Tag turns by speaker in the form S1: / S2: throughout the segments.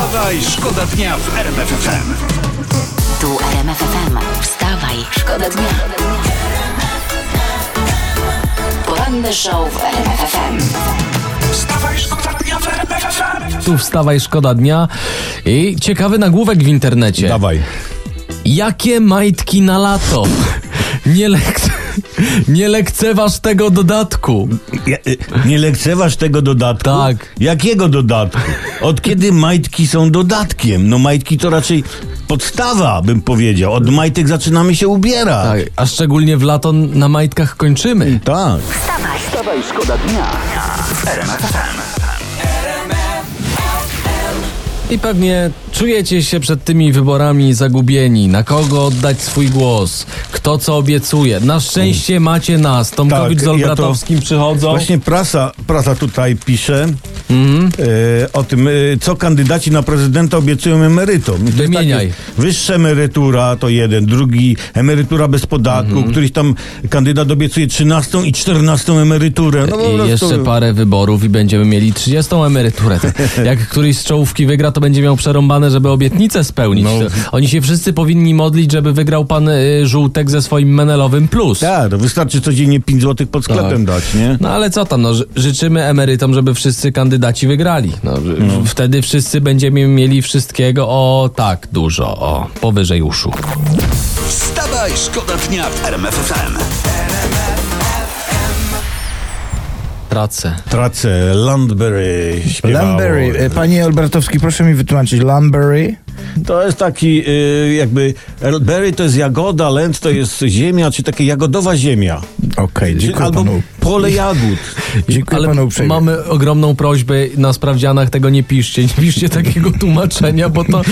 S1: Wstawaj, szkoda dnia w RMF FM.
S2: Tu RMF FM. Wstawaj, szkoda dnia. Poranny show w RMF FM.
S1: Wstawaj, szkoda dnia w RMF FM.
S3: Tu wstawaj, szkoda dnia. I ciekawy nagłówek w internecie.
S4: Dawaj.
S3: Jakie majtki na lato? Nie, lek... nie lekceważ tego dodatku.
S4: Ja, y, nie lekceważ tego dodatku?
S3: Tak.
S4: Jakiego dodatku? Od kiedy majtki są dodatkiem? No majtki to raczej podstawa, bym powiedział. Od majtek zaczynamy się ubierać.
S3: Tak, a szczególnie w lato na majtkach kończymy.
S4: Tak.
S1: Wstawaj, szkoda dnia.
S3: I pewnie czujecie się przed tymi wyborami zagubieni. Na kogo oddać swój głos? Kto co obiecuje? Na szczęście macie nas. Tomkowicz
S4: Tak,
S3: z Olbratowskim przychodzą.
S4: Właśnie prasa, prasa tutaj pisze
S3: Mhm.
S4: e, o tym, e, co kandydaci na prezydenta obiecują emerytom. I jest
S3: Wymieniaj.
S4: takie, Wyższa emerytura to jeden, drugi emerytura bez podatku,
S3: Mhm.
S4: któryś tam kandydat obiecuje 13 i 14 emeryturę. No,
S3: I
S4: prostu-
S3: jeszcze parę wyborów i będziemy mieli 30 emeryturę. Jak któryś z czołówki wygra, to będzie miał przerąbane, żeby obietnicę spełnić.
S4: No.
S3: Oni się wszyscy powinni modlić, żeby wygrał pan y, Żółtek ze swoim Menelowym Plus.
S4: Tak, to wystarczy codziennie 5 zł pod sklepem dać, nie?
S3: No ale co tam, no, ży- życzymy emerytom, żeby wszyscy kandydaci wygrali. No, w- Wtedy wszyscy będziemy mieli wszystkiego o tak dużo, o powyżej uszu.
S1: Wstawaj, szkoda dnia w RMF FM.
S3: Tracę.
S4: Tracę Landberry śpiewało.
S5: Lamberry. E, Panie Olbratowski, proszę mi wytłumaczyć. Lamberry?
S4: To jest taki y, jakby Berry to jest jagoda, Land to jest ziemia, czy taka jagodowa ziemia.
S5: Okej, dziękuję
S4: Albo
S5: panu.
S4: Pole jagód.
S5: Dziękuję
S3: Ale
S5: panu uprzejmie.
S3: mamy ogromną prośbę na sprawdzianach tego nie piszcie. Nie piszcie takiego tłumaczenia, bo to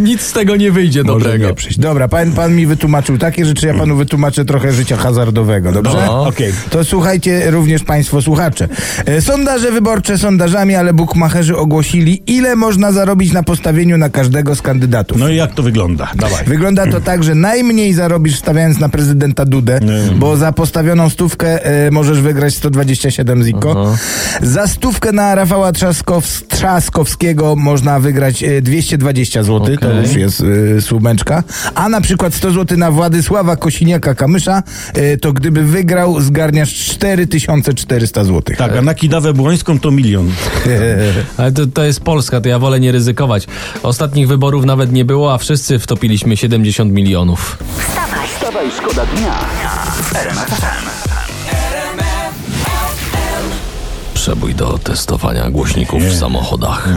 S3: nic z tego nie wyjdzie
S5: Może
S3: dobrego.
S5: nie przyjść. Dobra, pan, pan mi wytłumaczył takie rzeczy, ja panu wytłumaczę trochę życia hazardowego, dobrze?
S3: No.
S4: Okej.
S5: To słuchajcie również państwo słuchacze. E, Sondaże wyborcze sondażami, ale bukmacherzy ogłosili, ile można zarobić na postawieniu na każdego z kandydatów.
S4: No i jak to wygląda? Dawaj.
S5: Wygląda to tak, że najmniej zarobisz stawiając na prezydenta Dudę, bo za postawioną stówkę e, możesz wygrać 127 ziko. Za stówkę na Rafała Trzaskows Trzaskowskiego można wygrać e, 220 zł, to
S3: Okej.
S5: już jest e, słumeczka. A na przykład 100 zł na Władysława Kosiniaka-Kamysza, e, to gdyby wygrał zgarniasz 4400 zł.
S4: Tak, a na Kidawę Błońską to milion.
S3: Ale to, to jest Polska, to ja wolę nie ryzykować. Ostatnich wyborów nawet nie było, a wszyscy wtopiliśmy 70 milionów.
S2: Wstawaj,
S1: Wstawaj, szkoda dnia w RMF FM.
S3: Przebój do testowania głośników w samochodach.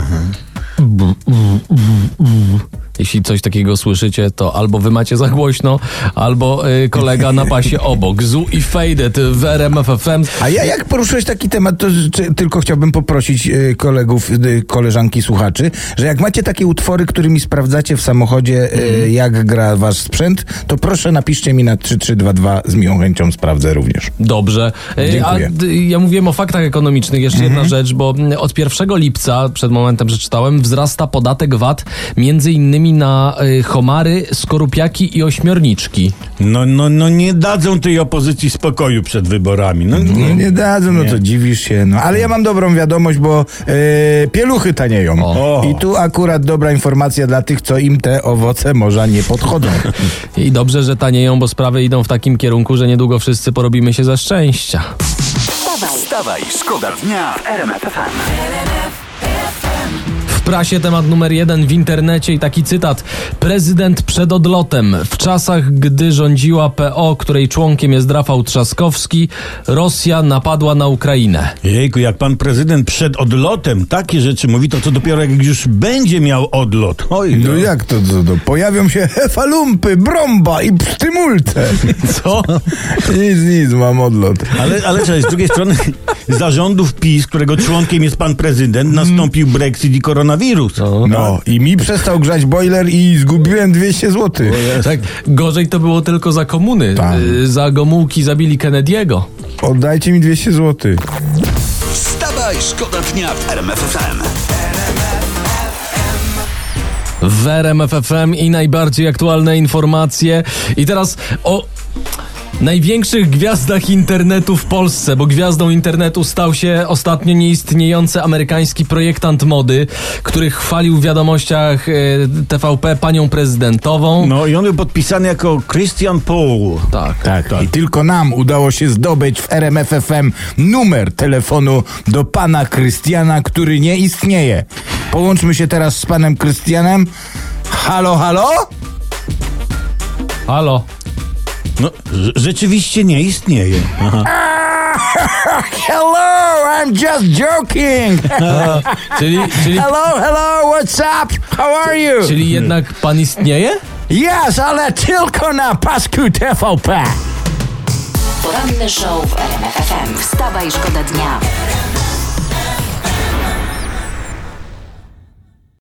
S3: Jeśli coś takiego słyszycie, to albo wy macie za głośno, albo y, kolega na pasie obok. Zu i Faded w RMF FM.
S5: A ja jak poruszyłeś taki temat, to czy, tylko chciałbym poprosić e, kolegów, e, koleżanki, słuchaczy, że jak macie takie utwory, którymi sprawdzacie w samochodzie, e, jak gra wasz sprzęt, to proszę napiszcie mi na 3322, z miłą chęcią sprawdzę również.
S3: Dobrze. Y,
S5: Dziękuję.
S3: A ja mówiłem o faktach ekonomicznych. Jeszcze jedna rzecz, bo mm, od 1 lipca, przed momentem przeczytałem, wzrasta podatek VAT między innymi na y, homary, skorupiaki i ośmiorniczki.
S4: No, no, no nie dadzą tej opozycji spokoju przed wyborami. No,
S5: No
S4: nie.
S5: nie dadzą, no to dziwisz się. No. Ale ja mam dobrą wiadomość, bo e, pieluchy tanieją.
S4: O.
S5: I tu akurat dobra informacja dla tych, co im te owoce morza nie podchodzą.
S3: I dobrze, że tanieją, bo sprawy idą w takim kierunku, że niedługo wszyscy porobimy się ze szczęścia.
S2: wstawaj,
S1: Wstawaj, szkoda dnia w RMF FM.
S3: W prasie temat numer jeden w internecie i taki cytat. Prezydent przed odlotem. W czasach, gdy rządziła PO, której członkiem jest Rafał Trzaskowski, Rosja napadła na Ukrainę.
S4: Jejku, jak pan prezydent przed odlotem takie rzeczy mówi, to co dopiero jak już będzie miał odlot. Oj,
S5: No jak to, to, to? Pojawią się hefalumpy, bromba i pstymulce.
S3: Co?
S5: Nic, nic, mam odlot.
S4: Ale, ale cześć, z drugiej strony zarządów PiS, którego członkiem jest pan prezydent, nastąpił Brexit i koronawirus.
S5: No i mi przestał grzać boiler i zgubiłem 200 zł.
S3: Tak, gorzej to było tylko za komuny.
S5: Tak.
S3: Y, Za Gomułki zabili Kennedy'ego.
S5: Oddajcie mi 200 zł.
S1: Wstawaj, szkoda dnia w RMF FM.
S3: w RMF FM i najbardziej aktualne informacje. I teraz o największych gwiazdach internetu w Polsce, bo gwiazdą internetu stał się ostatnio nieistniejący amerykański projektant mody, który chwalił w wiadomościach e, TVP panią prezydentową.
S4: No i on był podpisany jako Christian Paul.
S3: Tak.
S5: Tak, i tylko nam udało się zdobyć w RMFFM numer telefonu do pana Krystiana, który nie istnieje. Połączmy się teraz z panem Krystianem. Halo, halo?
S3: Halo.
S4: No, rze- rzeczywiście nie istnieje. Aha.
S5: Hello, I'm just joking.
S3: Czyli, czyli,
S5: hello, hello, what's up? How are you?
S3: czyli jednak pan istnieje?
S5: Yes, ale tylko na pasku TVP.
S2: Poranny show w RMF FM. Wstawaj, szkoda dnia.